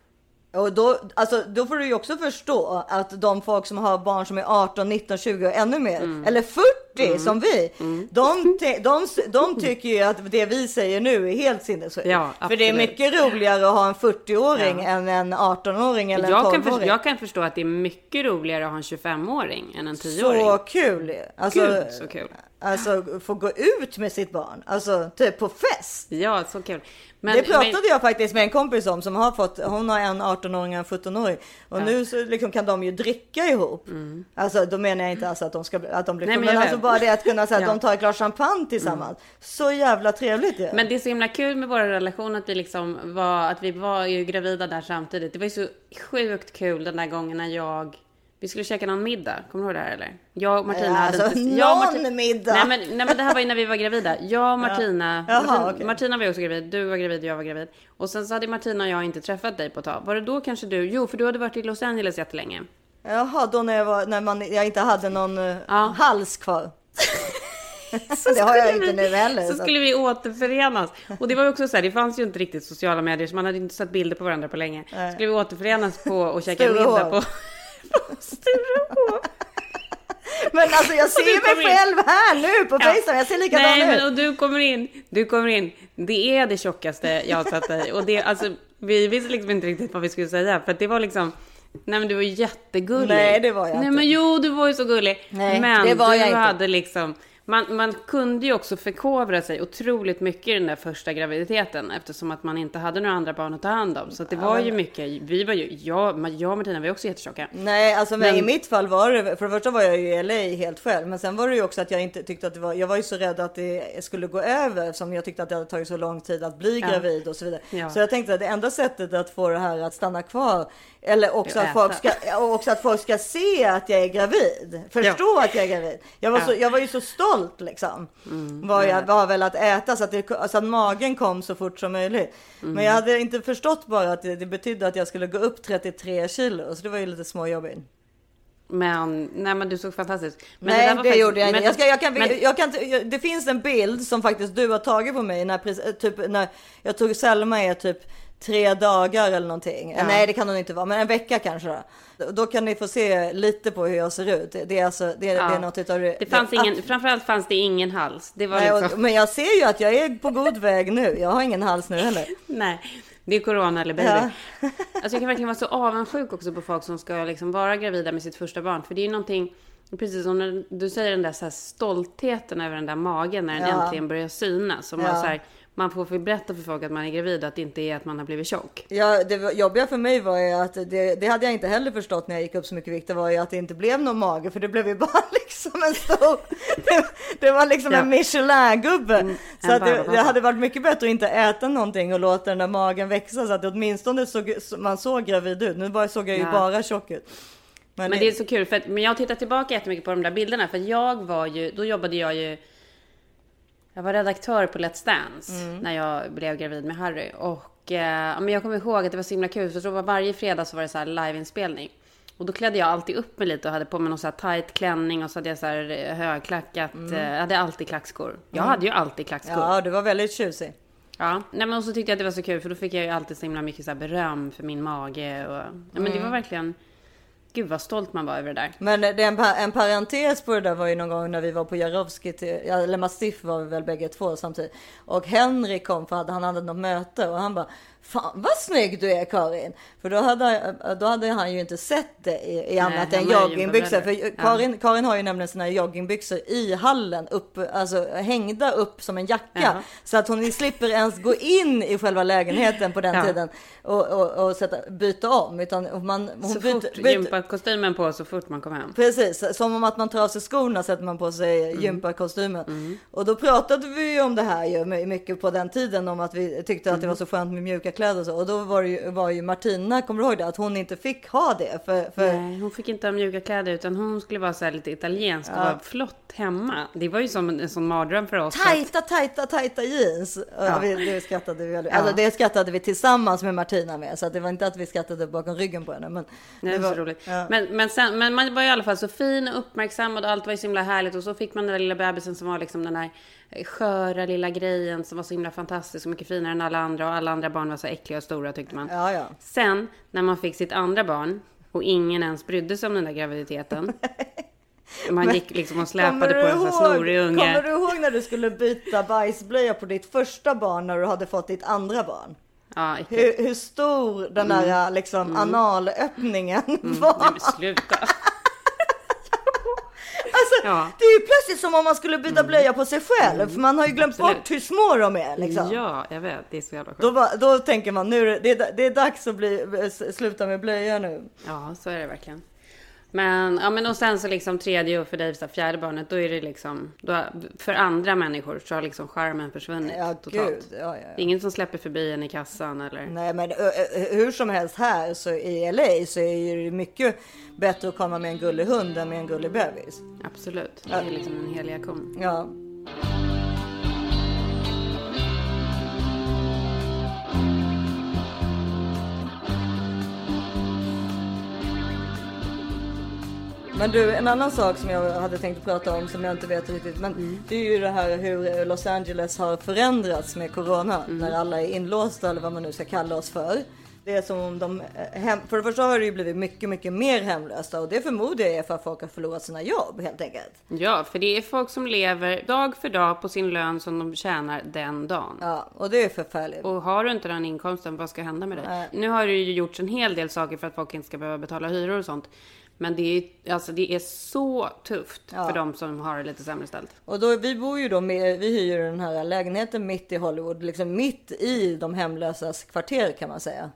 Och då, alltså, då får du ju också förstå att de folk som har barn som är 18, 19, 20 och ännu mer, Mm. eller 40 som vi, de, te- de, de tycker ju att det vi säger nu är helt sinnessjukt. Ja, För det är mycket roligare att ha en 40-åring Ja. än en 18-åring eller Jag en kan, 12-åring. förstå, jag kan förstå att det är mycket roligare att ha en 25-åring än en 10-åring. Så kul! Alltså, Gud, så kul. Alltså få gå ut med sitt barn, alltså typ på fest. Ja, så kul. Men, det pratade men, jag faktiskt med en kompis om som har fått, hon har en 18-åring och en 17-åring. Och Ja. nu så liksom kan de ju dricka ihop. Alltså då menar jag inte alltså att de, ska, att de blir Nej, men men, alltså bara det att kunna säga att Ja. de tar ett glas champagne tillsammans. Så jävla trevligt ju. men det är så himla kul med vår relation att vi liksom var, att vi var ju gravida där samtidigt. Det var ju så sjukt kul den där gången när jag vi skulle käka någon middag, kommer du ihåg det här eller? Jag och Martina Ja, hade alltså, inte... jag någon Marti- middag. Nej men, nej men det här var ju när vi var gravida. Jag och Martina, Jaha, Martina, okej. Martina var också gravid, du var gravid och jag var gravid. Och sen så hade Martina och jag inte träffat dig på ett tag. Var det då kanske du, jo för du hade varit i Los Angeles jättelänge. Jaha, då när jag, var, när man, jag inte hade någon eh, hals kvar. det har jag inte vi- nu heller. Så så- skulle vi återförenas. Och det var ju också så här, det fanns ju inte riktigt sociala medier så man hade inte sett bilder på varandra på länge. Nej. Skulle vi återförenas på och käka middag på... Men alltså jag ser du mig kommer in. själv här nu på Ja. Facetime. Jag ser likadan Nej, ut. men och du kommer in. Du kommer in. Det är det tjockaste jag har sett dig. Och det, alltså, vi visste liksom inte riktigt vad vi skulle säga. För det var liksom... Nej men du var jättegullig. Nej, det var jag Nej inte. men jo, du var ju så gullig. Nej, men det var du jag inte. hade liksom... Man, man kunde ju också förkovra sig otroligt mycket i den där första graviditeten eftersom att man inte hade några andra barn att ta hand om. Så det var ju mycket, vi var ju, jag, jag och Martina var ju också jättetjocka. Nej, alltså men, Men- i mitt fall var det, för det första var jag ju i LA helt själv, men sen var det ju också att jag inte tyckte att det var, jag var ju så rädd att det skulle gå över som jag tyckte att det hade tagit så lång tid att bli Ja. gravid och så vidare. Ja. Så jag tänkte att det enda sättet att få det här att stanna kvar, eller också Att folk ska, också att folk ska se att jag är gravid, förstå att jag är gravid. Jag var, Ja. så, jag var ju så stolt liksom, var jag var väl att äta så att, det, så att magen kom så fort som möjligt. Men jag hade inte förstått bara att det, det betydde att jag skulle gå upp 33 kilo, så det var ju lite småjobbigt. Men, nej men du såg fantastisk. Men Nej, det, faktiskt- gjorde jag inte. men- Jag ska, jag kan, men- jag kan, jag, det finns en bild som faktiskt du har tagit på mig när, typ, när jag tog Selma är typ tre dagar eller någonting. Ja. Nej, det kan hon inte vara, men en vecka kanske. Då, då kan ni få se lite på hur jag ser ut. Det, det är alltså, det, Ja. det är något utav det. Det fanns det- ingen, framförallt fanns det ingen hals. Det var Nej, och, liksom, men jag ser ju att jag är på god väg nu. Jag har ingen hals nu heller. nej, det är corona eller baby. Ja. Alltså jag kan verkligen vara så avundsjuk också på folk som ska liksom vara gravida med sitt första barn. För det är ju någonting, precis som när du säger den där så stoltheten över den där magen när den Ja. äntligen börjar synas. Som Ja. man, så här, man får få berätta för folk att man är gravid att det inte är att man har blivit tjock. Ja, det jobbiga för mig var ju att det, det hade jag inte heller förstått när jag gick upp så mycket vikt. Det var ju att det inte blev någon mage, för det blev ju bara liksom en stor. Det, det var liksom Ja. en Michelin-gubbe. Mm, så en att det, det hade varit mycket bättre att inte äta någonting och låta den där magen växa så att det åtminstone såg, så man såg gravid ut. Nu bara såg jag ju Ja. bara tjock ut. Men, det är så kul, för att, men jag har tittat tillbaka jättemycket på de där bilderna. För jag var ju, då jobbade jag ju... Jag var redaktör på Let's Dance Mm. när jag blev gravid med Harry. Och eh, men jag kommer ihåg att det var så himla kul, för jag tror varje fredag så var det så här liveinspelning. Och då klädde jag alltid upp mig lite och hade på mig någon så här tight klänning och så hade jag så här eh, högklackat. Mm. Eh, jag hade alltid klackskor. Jag Mm. hade ju alltid klackskor. Ja, du var väldigt tjusig. Ja, nej men och så tyckte jag att det var så kul för då fick jag ju alltid så himla mycket så beröm för min mage och... Ja, men det Mm. var verkligen... Gud vad stolt man var över det där. Men det är en, en parentes på det där var ju någon gång när vi var på Jarowski, till, eller Mastiff var vi väl bägge två samtidigt. Och Henrik kom för att han hade något möte och han bara Fan vad snygg du är Karin! För då hade, då hade han ju inte sett det i, i Nej, annat han än joggingbyxor. För gympabrallor. Ja. Karin, Karin har ju nämligen sina joggingbyxor i hallen, upp, alltså hängda upp som en jacka. Ja. Så att hon slipper ens gå in i själva lägenheten på den Ja. tiden och, och, och sätta, byta om. Utan man, hon Så byter, fort byter, gympakostymen på så fort man kom hem. Precis, som om att man tar av sig skorna sätter man på sig Mm. gympakostymen. Och då pratade vi ju om det här ju my- mycket på den tiden om att vi tyckte att det Mm. var så skönt med mjuka kläder och så. Och då var, ju, var ju Martina, kommer du ihåg det? Att hon inte fick ha det. För, för Nej, hon fick inte ha mjuka kläder utan hon skulle vara så här lite italiensk och Ja. vara flott hemma. Det var ju som en, en sån mardröm för oss. att- Tajta, tajta, tajta jeans. Ja. Vi, det, skrattade vi, väldigt- Ja. alltså, det skrattade vi tillsammans med Martina med. Så det var inte att vi skrattade bakom ryggen på henne. Men Nej, det var så roligt. Ja. Men, men, sen, men man var i alla fall så fin och uppmärksammad och allt var ju så himla härligt. Och så fick man den där lilla bebisen som var liksom den här sköra lilla grejen som var så himla fantastisk och mycket finare än alla andra. Och alla andra barn var så äckliga och stora tyckte man. Ja, ja. Sen när man fick sitt andra barn och ingen ens brydde sig om den där graviditeten. Man gick liksom och släpade på en sån snorig unge. Kommer du ihåg när du skulle byta bajsblöja på ditt första barn när du hade fått ditt andra barn? Ja. Hur, hur stor den där Mm. liksom Mm. analöppningen Mm. var. Nej men sluta. Alltså, Ja. Det är ju plötsligt som om man skulle byta blöja på sig själv. För man har ju glömt Absolut. bort hur små de är. Liksom. Ja, jag vet. Det är så jävla sjukt. Då, bara- då tänker man nu är det, är, det är dags att bli, sluta med blöja nu. Ja, så är det verkligen. Men, ja, men och sen så liksom tredje och för dig så fjärde barnet, då är det liksom, då, för andra människor så har liksom charmen försvunnit Ja, totalt. gud. Ja, ja, ingen som släpper förbi en i kassan eller? Nej men hur som helst här så i LA så är det mycket bättre att komma med en gullig hund än med en gullig bebis. Absolut. Det är liksom en helig kon. Ja. Men du, en annan sak som jag hade tänkt prata om som jag inte vet riktigt. Men Mm. det är ju det här hur Los Angeles har förändrats med corona. Mm. När alla är inlåsta eller vad man nu ska kalla oss för. Det är som om de, eh, hem, för det första har det ju blivit mycket, mycket mer hemlösa och det förmodar jag är för att folk har förlorat sina jobb helt enkelt. Ja, för det är folk som lever dag för dag på sin lön som de tjänar den dagen. Ja, och det är förfärligt. Och har du inte den inkomsten, vad ska hända med dig? Nu har det ju gjorts en hel del saker för att folk inte ska behöva betala hyror och sånt. Men det är, alltså, det är så tufft Ja. för de som har det lite sämre ställt. Och då, vi bor ju då med, vi hyr den här lägenheten mitt i Hollywood, liksom mitt i de hemlösas kvarter kan man säga.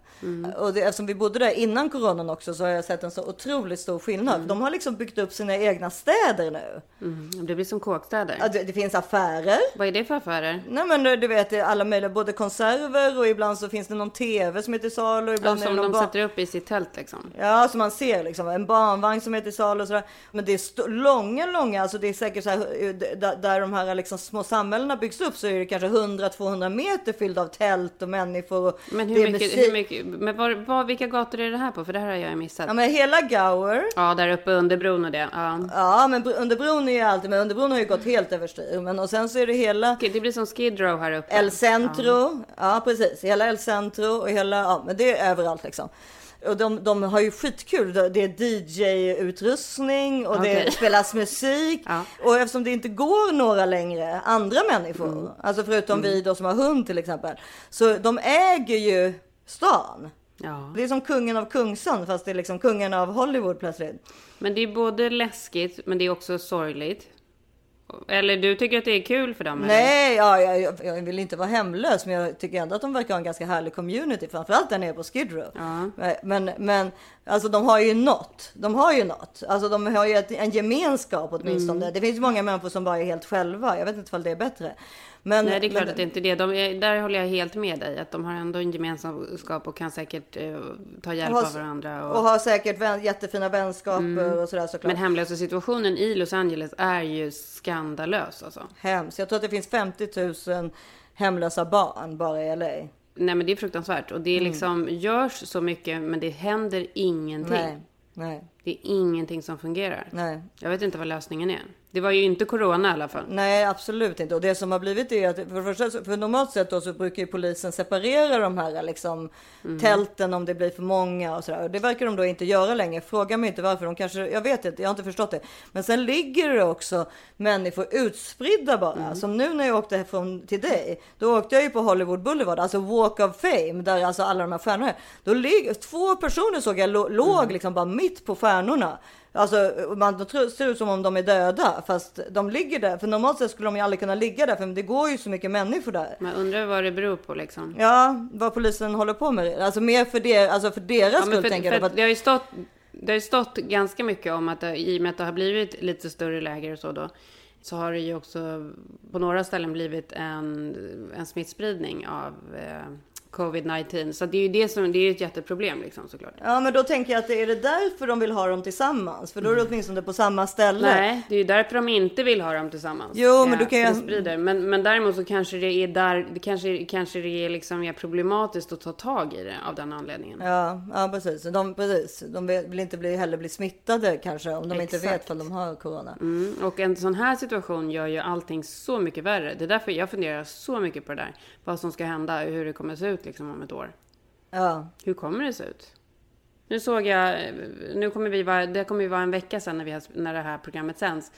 Och det, eftersom vi bodde där innan coronan också så har jag sett en så otroligt stor skillnad. De har liksom byggt upp sina egna städer nu. Mm. Det blir som kåkstäder. Ja, det, det finns affärer. Vad är det för affärer? Nej men du vet alla möjliga, både konserver och ibland så finns det någon tv som är till salu. Ibland det som de sätter upp i sitt tält liksom. Ja, som man ser liksom. En barnvagn som är till salu och sådär. Men det är långa, långa, alltså det är säkert så här, eh, där, de här liksom små samhällena byggs upp så är det kanske 100-200 meter fylld av tält och människor. Och Men hur mycket, hur mycket, men var, var, vilka gator är det här på? För det här har jag missat. Ja, men hela Gower. Ja, där uppe under bron och det. Ja. Ja, men under bron är ju alltid, men under bron har ju gått helt överstyr. Men och sen så är det hela Det blir som Skid Row här uppe. El Centro. Ja. precis. Hela El Centro och hela, ja, men det är överallt liksom. Och de, de har ju skitkul. Det är DJ-utrustning och det Okej. spelas musik. Ja. Och eftersom det inte går några längre andra människor, alltså förutom vi då som har hund till exempel. Så de äger ju stan. Ja. Det är som kungen av Kungsan fast det är liksom kungen av Hollywood plötsligt. Men det är både läskigt, men det är också sorgligt. Eller du tycker att det är kul för dem? eller? Nej, ja, jag, jag, vill inte vara hemlös, men jag tycker ändå att de verkar ha en ganska härlig community, framförallt där nere på Skid Row. Men, men, men alltså de har ju något. De har ju något. Alltså de har ju ett, en gemenskap åtminstone. Mm. Det finns många människor som bara är helt själva. Jag vet inte om det är bättre. Men, Nej, det är klart men, att det inte är det. De är, där håller jag helt med dig. Att de har ändå en gemenskap och kan säkert eh, ta hjälp har- av varandra. Och har säkert vän, jättefina vänskaper Mm. och sådär såklart. Men hemlösa situationen i Los Angeles är ju skandalös alltså. Hemskt. Jag tror att det finns 50 000 hemlösa barn bara i LA. Nej men det är fruktansvärt. Och det är Mm. liksom, görs så mycket men det händer ingenting. Nej, nej, Det är ingenting som fungerar. nej. Jag vet inte vad lösningen är. Det var ju inte corona i alla fall. Nej, absolut inte. Och det som har blivit är att för, första, för normalt sett då så brukar ju polisen separera de här liksom Mm. tälten om det blir för många och sådär. Och det verkar de då inte göra längre. Fråga mig inte varför. De kanske, jag vet inte, jag har inte förstått det. Men sen ligger det också människor utspridda bara. Mm. Som nu när jag åkte från till dig. Då åkte jag ju på Hollywood Boulevard, alltså Walk of Fame, där alltså alla de här stjärnorna är. Då ligger två personer såg jag lå- låg Mm. liksom bara mitt på stjärnorna. Alltså man tror, ser ut som om de är döda fast de ligger där. För normalt sett skulle de ju aldrig kunna ligga där för det går ju så mycket människor där. Man undrar vad det beror på liksom. Ja, vad polisen håller på med. Alltså mer för, det, alltså för deras Ja, skull för, tänker för jag. att det har ju stått, det har ju stått ganska mycket om att det, i och med att det har blivit lite större läger och så då. Så har det ju också på några ställen blivit en, en smittspridning av eh, covid-19. Så det är ju det som, det är ett jätteproblem liksom såklart. Ja men då tänker jag att det är det därför de vill ha dem tillsammans. För då är det åtminstone på samma ställe. Nej, det är ju därför de inte vill ha dem tillsammans. Jo, men du kan ju- sprider. Men, men däremot så kanske det är där, det kanske, kanske det är liksom mer problematiskt att ta tag i det av den anledningen. Ja, ja precis. De, precis. de vill inte bli, heller bli smittade kanske om de inte Exakt. vet om de har corona. Mm, och en sån här situation gör ju allting så mycket värre. Det är därför jag funderar så mycket på det där. Vad som ska hända och hur det kommer se ut liksom om ett år. Ja. Hur kommer det se ut? Nu såg jag, nu kommer vi vara, det kommer ju vara en vecka sedan när, vi när det här programmet sänds.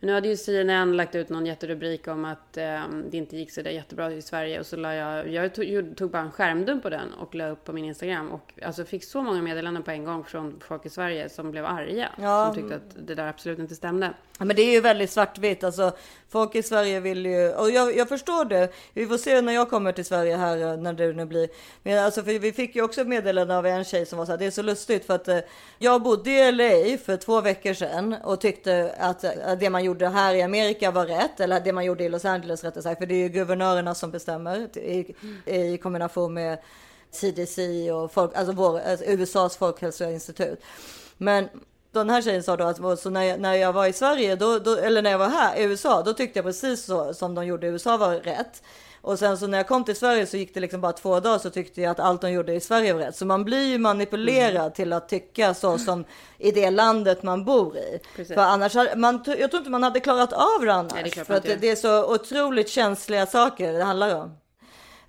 Men nu hade ju CNN lagt ut någon jätterubrik om att eh, det inte gick så där jättebra i Sverige och så la jag, jag tog, tog bara en skärmdump på den och la upp på min Instagram och alltså fick så många meddelanden på en gång från folk i Sverige som blev arga. Ja. Som tyckte att det där absolut inte stämde. Ja, men det är ju väldigt svartvitt. Alltså, folk i Sverige vill ju, och jag, jag förstår det. Vi får se när jag kommer till Sverige här, eh, när det nu blir. Men alltså, för vi fick ju också ett meddelande av en tjej som var så här, det är så lustigt för att eh, jag bodde i LA för två veckor sedan och tyckte att eh, det man gjorde här i Amerika var rätt, eller det man gjorde i Los Angeles rättare sagt, för det är ju guvernörerna som bestämmer i, i kombination med CDC och folk, alltså, vår, eh, alltså USAs folkhälsoinstitut. Men den här tjejen sa då att så när, jag, när jag var i Sverige, då, då, eller när jag var här i USA, då tyckte jag precis så som de gjorde i USA var rätt. Och sen så när jag kom till Sverige så gick det liksom bara två dagar så tyckte jag att allt de gjorde i Sverige var rätt. Så man blir ju manipulerad Mm. till att tycka så som i det landet man bor i. Precis. För annars, man, jag tror inte man hade klarat av det annars. Nej, det för att det, det är så otroligt känsliga saker det handlar om.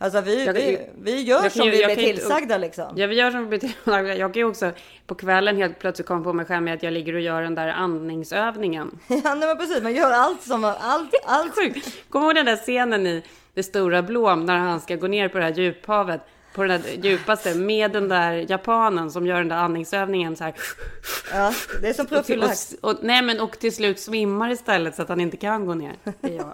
Alltså vi, Jag vi, vi gör jag som ju- vi jag blir ju inte- tillsagda liksom. Ja, vi gör som vi blir tillsagda. Jag kan ju också på kvällen helt plötsligt komma på mig själv med att jag ligger och gör den där andningsövningen. Ja, nej, men precis, man gör allt som allt, allt. Sjukt. Kommer du ihåg den där scenen i Det stora Blom när han ska gå ner på det här djuphavet? På den där djupaste med den där japanen som gör den där andningsövningen så här. Ja, det är som profylax. och, och, nej men och till slut svimmar istället så att han inte kan gå ner. Det är jag.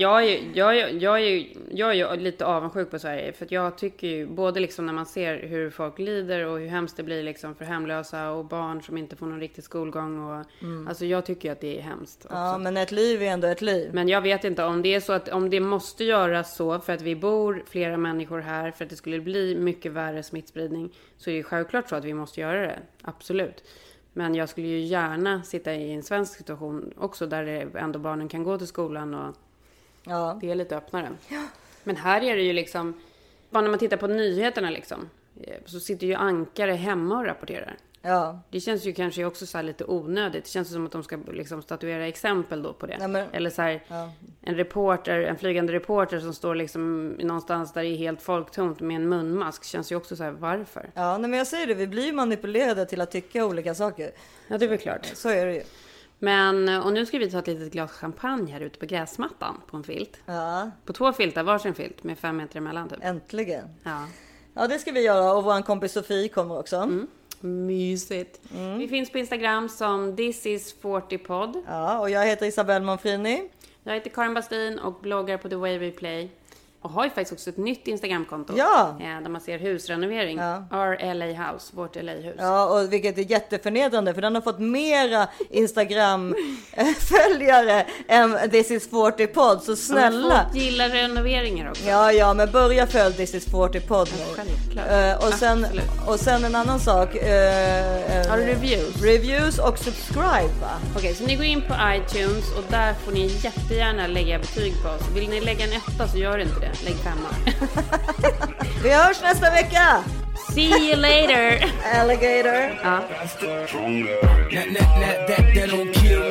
Jag, är, ju- jag, är, jag, är, ju- jag är ju lite avundsjuk på Sverige. För jag tycker ju, både liksom när man ser hur folk lider och hur hemskt det blir liksom för hemlösa och barn som inte får någon riktig skolgång. Och, Mm. Alltså jag tycker ju att det är hemskt. Också. Ja, men ett liv är ändå ett liv. Men jag vet inte om det är så att om det måste göras så för att vi bor flera människor här för att det skulle bli mycket värre smittspridning så är det självklart så att vi måste göra det. Absolut. Men jag skulle ju gärna sitta i en svensk situation också där ändå barnen kan gå till skolan och Ja. det är lite öppnare. Men här är det ju liksom, bara när man tittar på nyheterna liksom, eh, så sitter ju ankare hemma och rapporterar. Ja. Det känns ju kanske också så här lite onödigt. Det känns som att de ska liksom statuera exempel då på det. Nej, men- Eller så här, Ja. en reporter, en flygande reporter som står liksom någonstans där det är helt folktomt med en munmask. Känns ju också så här, varför? Ja, nej, men jag säger det, vi blir manipulerade till att tycka olika saker. Ja, det är väl klart. Så är det ju. Men, och nu ska vi ta ett litet glas champagne här ute på gräsmattan på en filt. Ja, På två filtar, varsin filt med fem meter emellan typ. äntligen. Ja. Ja, det ska vi göra och vår kompis Sofie kommer också. Mm. Mysigt. Vi finns på Instagram som this is 40 podd. Ja, och jag heter Isabelle Monfrini. Jag heter Karin Bastin och bloggar på The Way We Play. Och har ju faktiskt också ett nytt Instagramkonto. Ja. eh, Där man ser husrenovering. Our LA House, vårt LA-hus. Ja, och vilket är jätteförnedrande för den har fått mera Instagram-följare än This is 40 podd. Så snälla. Folk gillar renoveringar också. Ja, ja, men börja följ This is 40 podd nu. Självklart. Eh, och, sen, Absolut. och sen en annan sak. eh, Har du reviews? Reviews och subscribe va? Okej, så ni går in på iTunes och där får ni jättegärna lägga betyg på oss. Vill ni lägga en etta så gör inte det. Lägg femma. Vi hörs nästa vecka! See you later! Alligator! Ja. That, that, that, that, that don't kill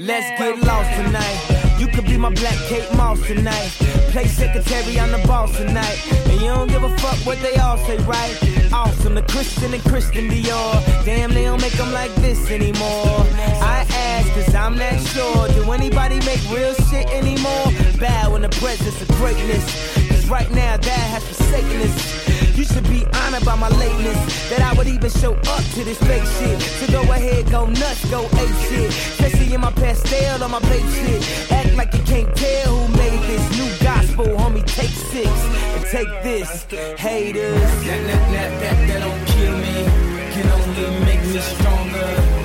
Let's get lost tonight. You could be my black Kate Moss tonight. Play secretary, I'm the boss tonight. And you don't give a fuck what they all say, right? Awesome, the Christian and Christian Dior. Damn, they don't make them like this anymore. I ask, cause I'm not sure. Do anybody make real shit anymore? Bow in the presence of greatness. Cause right now, that has forsaken us. You should be honored by my lateness. That I would even show up to this fake shit. So go ahead, go nuts, go ape shit. Especially in my pastel on my babe shit. Act like you can't tell who made this new gospel, homie. Take six and take this, haters. That, that, that, that, that don't kill me, can only make me stronger.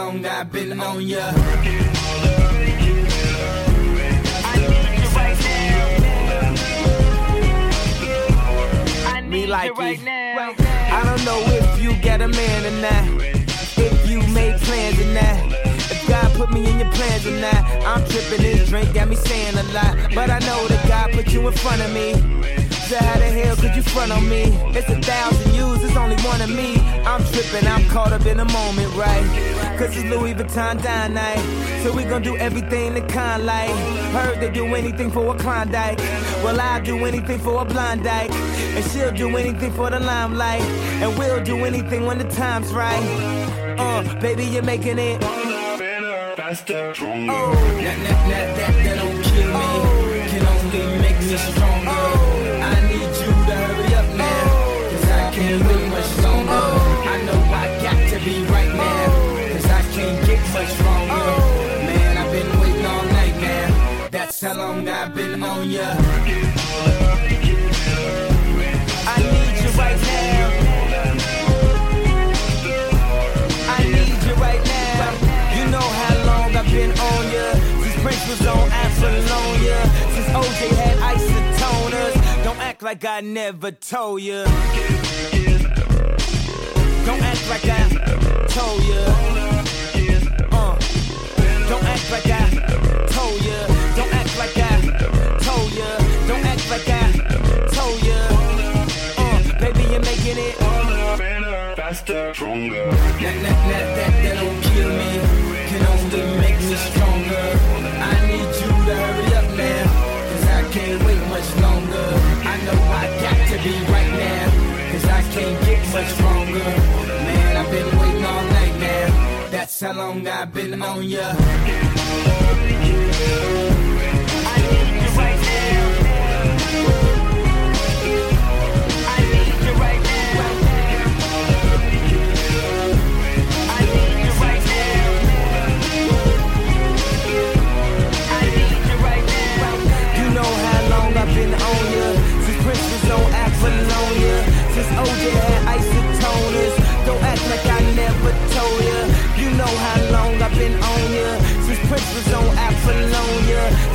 Long I've been on ya. Me like it. I don't know if you got a man or not. If you made plans or not. If God put me in your plans or not. I'm tripping this drink, got me saying a lot. But I know that God put you in front of me. So how the hell could you front on me? It's a thousand yous, it's only one of me. I'm tripping, I'm caught up in the moment, right? Cause it's Louis Vuitton dine night. So we gon' do everything the kind like. Heard they do anything for a Klondike. Well, I'll do anything for a blind dyke. And she'll do anything for the limelight. And we'll do anything when the time's right. Uh, baby, you're making it. Faster, stronger. Oh, that, that, that, that, that don't kill me. can only make me stronger. Oh. I need you to hurry up now, cause I can't wait That's how long I've been on ya. I need you right now. I need you right now. You know how long I've been on ya. Since Prince was on. Since OJ had isotoners. Don't act like I never told ya. Don't act like I told ya. Long I've been on ya.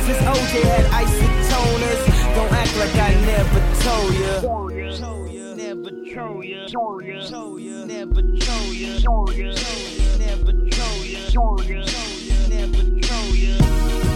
Since OJ had isotoners. Don't act like I never told ya. Never told ya. Told ya. Never told ya. Never told ya. Told ya. Never told ya.